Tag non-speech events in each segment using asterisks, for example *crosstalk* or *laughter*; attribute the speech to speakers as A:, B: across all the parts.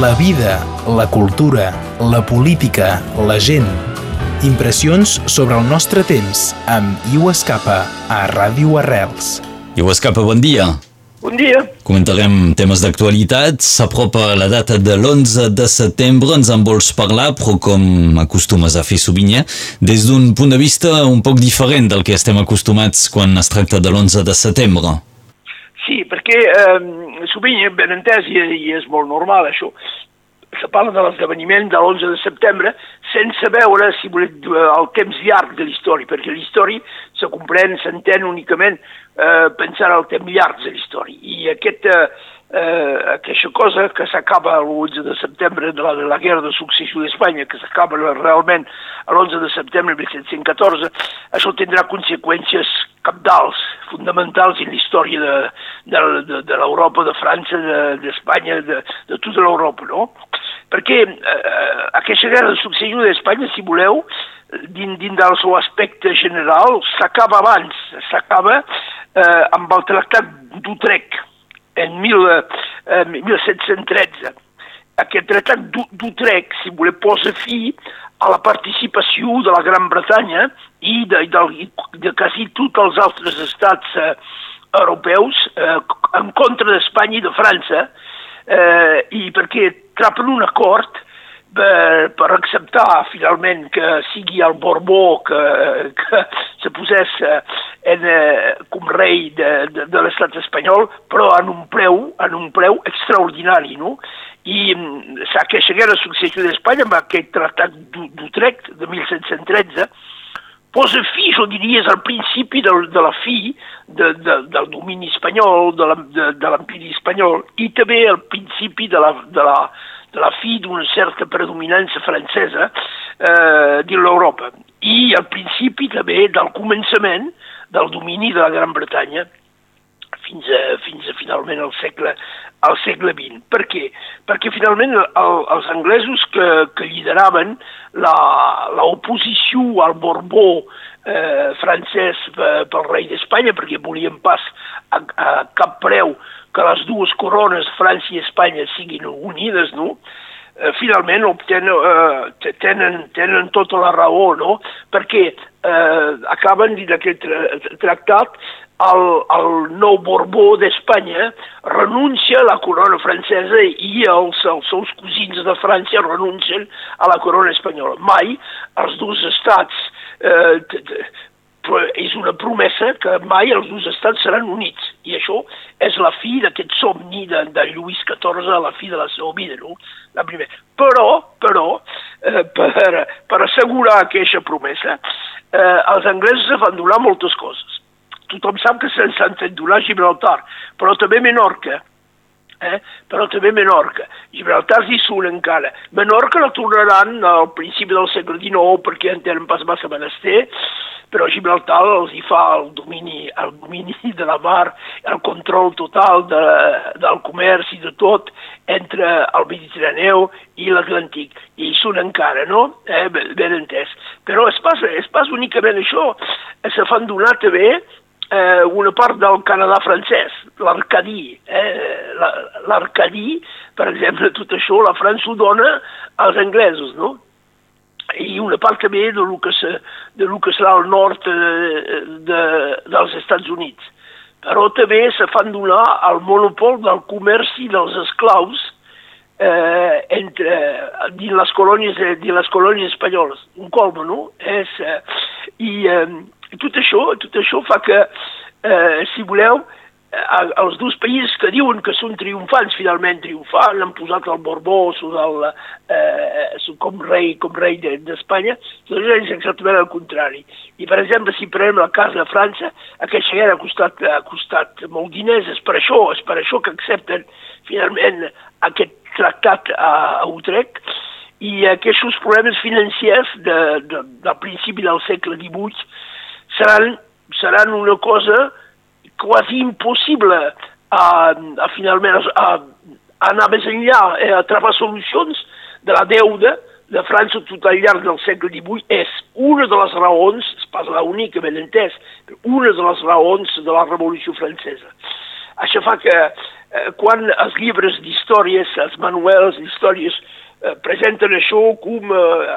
A: La vida, la cultura, la política, la gent. Impressions sobre el nostre temps amb Iu Escapa a Ràdio Arrels.
B: Iu Escapa, bon dia.
C: Bon dia.
B: Comentarem temes d'actualitat. S'apropa la data de l'11 de setembre. Ens en vols parlar, però com acostumes a fer sovint, eh? des d'un punt de vista un poc diferent del que estem acostumats quan es tracta de l'11 de setembre.
C: Sí, perquè eh, sovint, ben entès, i, i és molt normal això, se parla de l'esdeveniment de l'11 de setembre sense veure, si voleu, el temps llarg de l'història, perquè l'història se comprèn, s'entén únicament eh, pensant al temps llarg de l'història. I aquest, eh, eh, aquesta cosa que s'acaba l'11 de setembre de la, de la guerra de successió d'Espanya, que s'acaba realment l'11 de setembre de 1714, això tindrà conseqüències capdals, fonamentals en la història de, de, de, de l'Europa, de França, d'Espanya, de, de, de tota l'Europa, no? Perquè eh, aquesta guerra de successió d'Espanya, si voleu, dins, dins del seu aspecte general, s'acaba abans, s'acaba eh, amb el tractat d'Utrecht, en mil, eh, 1713. Aquest tractat d'Utrecht, si voleu, posa fi a la participació de la Gran Bretanya i de, de, de quasi tots els altres estats eh, europeus eh, en contra d'Espanya i de França, eh, i perquè trapen un acord per, per acceptar finalment que sigui el Borbó que, que se posés en, eh, com rei de, de, de l'estat espanyol, però en un preu, en un preu extraordinari, no? I mm, aquesta de successió d'Espanya, amb aquest tractat d'Utrecht de 1713, posa fi, jo diria, és el principi de, de la fi de, de, del domini espanyol, de l'empiri espanyol, i també el principi de la, de la, la fi d'una certa predominança francesa eh, dins l'Europa. I el principi també del començament del domini de la Gran Bretanya fins a, fins a finalment al segle, al segle XX. Per què? Perquè finalment el, els anglesos que, que lideraven l'oposició al Borbó eh, francès pel rei d'Espanya, perquè volien pas a, a cap preu que les dues corones, França i Espanya, siguin unides, no? Eh, finalment obtenen, eh, tenen, tenen tota la raó, no? Perquè eh, acaben d'aquest tractat el, el nou Borbó d'Espanya renuncia a la corona francesa i els, els seus cosins de França renuncien a la corona espanyola. Mai els dos estats, eh, és una promesa que mai els dos estats seran units i això és la fi d'aquest somni de, de Lluís XIV la fi de la seva vida, no? La primera. Però, però, eh, per, per assegurar aquesta promesa, eh, els anglesos van donar moltes coses tothom sap que se'n s'han fet donar Gibraltar, però també Menorca, eh? però també Menorca. Gibraltar s'hi surt encara. Menorca la tornaran al principi del segle XIX perquè en tenen pas massa menester, però Gibraltar els hi fa el domini, el domini *laughs* de la mar, el control total de, del comerç i de tot entre el Mediterraneu i l'Atlàntic. I hi són encara, no? Eh, ben, ben entès. Però es passa, es passa únicament això. Se fan donar també eh, una part del Canadà francès, l'Arcadí. Eh? L'Arcadí, per exemple, tot això, la França ho dona als anglesos, no? i una part també de lo que, se, de lo que serà el nord de, eh, de, dels Estats Units. Però també se fan donar el monopol del comerç dels esclaus eh, entre, dins les colònies, dins les colònies espanyoles. Un colmo, no? És, eh, I eh, i tot això, tot això fa que, eh, si voleu, eh, els dos països que diuen que són triomfants, finalment triomfants, han posat el Borbó el, eh, com rei com rei d'Espanya, doncs és exactament el contrari. I, per exemple, si prenem el cas de França, aquesta guerra ha costat, ha costat molt diners, és per això, és per això que accepten finalment aquest tractat a, a Utrecht, i aquests problemes financiers de, de, del principi del segle XVIII seran, seran una cosa quasi impossible a, a finalment a, a anar més enllà, eh, a trobar solucions de la deuda de França tot al llarg del segle XVIII és una de les raons, és pas la única, ben entès, una de les raons de la Revolució Francesa. això fa que eh, quan els llibres d'històries, els manuals d'històries, eh, presenten això com eh,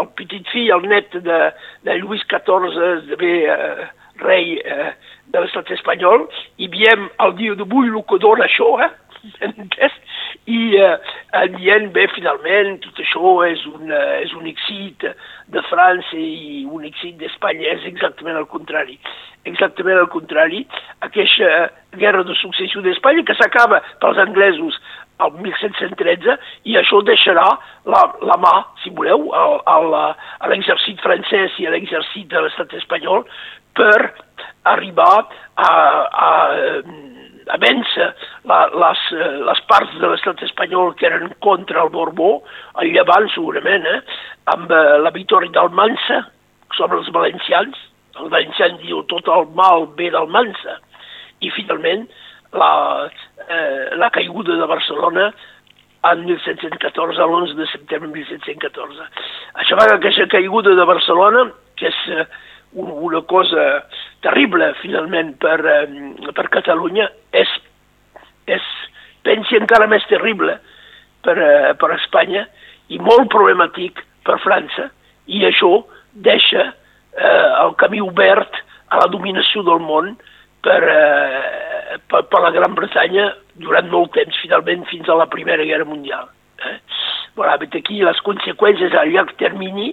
C: el petit fill, el net de, de Lluís XIV, de eh, rei eh, de l'estat espanyol, i veiem el dia d'avui el que dona això, eh? *laughs* I eh, dient, bé, finalment, tot això és un, eh, és un èxit de França i un èxit d'Espanya, és exactament el contrari. Exactament el contrari. Aquesta guerra de successió d'Espanya que s'acaba pels anglesos el 1713 i això deixarà la, la mà, si voleu, a l'exèrcit francès i a l'exèrcit de l'estat espanyol per arribar a, a a vèncer la, les, les parts de l'estat espanyol que eren contra el Borbó, el llevant segurament, eh, amb eh, la victòria d'Almansa sobre els valencians, el valencians diu tot el mal ve d'Almansa, i finalment la, eh, la caiguda de Barcelona en 1714, a l'11 de setembre de 1714. Això va que aquesta caiguda de Barcelona, que és eh, una cosa terrible, finalment, per, eh, per Catalunya, és, és, pensi, encara més terrible per, eh, per Espanya i molt problemàtic per França, i això deixa eh, el camí obert a la dominació del món per, eh, per, per la Gran Bretanya durant molt temps, finalment fins a la Primera Guerra Mundial. Eh? Voilà, aquí les conseqüències a llarg termini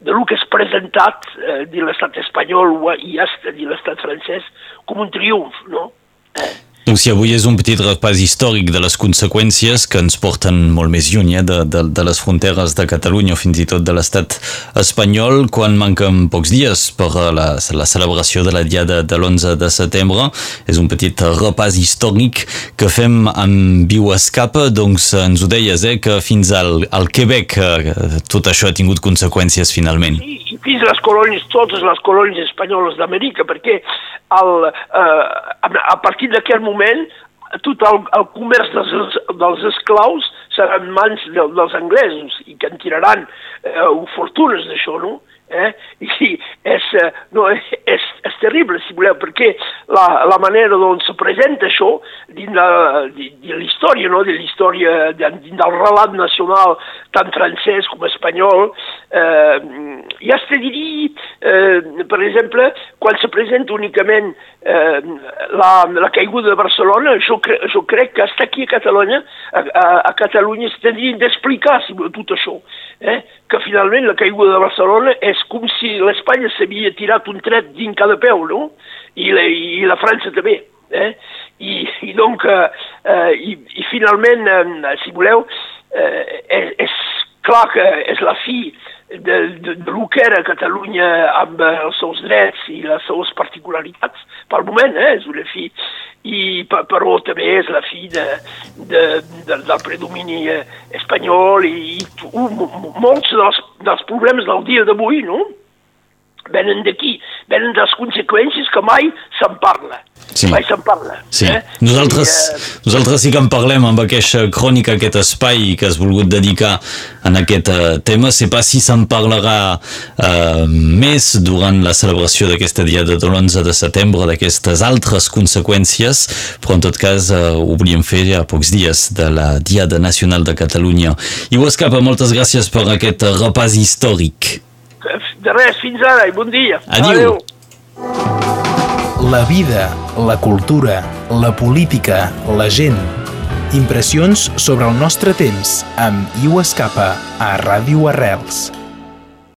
C: de lo que és presentat eh, de l'estat espanyol i l'estat francès com un triomf, no?
B: Eh. Donc si avui és un petit repàs històric de les conseqüències que ens porten molt més lluny eh, de, de, de les fronteres de Catalunya o fins i tot de l'estat espanyol, quan manquen pocs dies per la, la celebració de la diada de l'11 de setembre. És un petit repàs històric que fem amb Viu Escapa, doncs ens ho deies, eh, que fins al, al Quebec eh, tot això ha tingut conseqüències finalment.
C: Sí, fins les colònies, totes les colònies espanyoles d'Amèrica, perquè el, eh, a partir d'aquest moment tot el, el comerç dels, dels esclaus serà en mans de, dels anglesos i que en tiraran eh, fortunes d'això, no? Eh? I és, eh, no, és, és terrible, si voleu, perquè la, la manera d'on se presenta això dins de, de, de l'història, no? de l'història, dins del relat nacional, tant francès com espanyol, eh, ja es te diria, eh, per exemple, quan se presenta únicament eh, la, la caiguda de Barcelona, jo, cre jo crec que està aquí a Catalunya, a, a, a Catalunya tindrien d'explicar si, tot això, eh? que finalment la caiguda de Barcelona és com si l'Espanya s'havia tirat un tret dins cada peu, no? I la, i la França també. Eh? I, i donc, eh, eh, i, i finalment, eh, si voleu, eh, és, és clar que és la fi de, de, de lo que era Catalunya amb els seus drets i les seves particularitats, pel moment, eh, és una fi, i però també és la fi de, de, de, del predomini eh, espanyol i, i molts dels, dels problemes del dia d'avui, no?, venen d'aquí, venen de les conseqüències que mai se'n parla. Sí. Mai se'n parla.
B: Sí. Eh? Nosaltres, I, uh... nosaltres sí que en parlem amb aquesta crònica, aquest espai que has volgut dedicar en aquest uh, tema. Sé pas si se'n parlarà uh, més durant la celebració d'aquesta dia de l'11 de setembre, d'aquestes altres conseqüències, però en tot cas uh, ho volíem fer ja a pocs dies de la Diada Nacional de Catalunya. I ho escapa, moltes gràcies per aquest repàs històric.
C: De res, fins ara i bon dia.
B: Adéu. Adéu.
A: La vida, la cultura, la política, la gent. Impressions sobre el nostre temps amb Iu Escapa a Ràdio Arrels.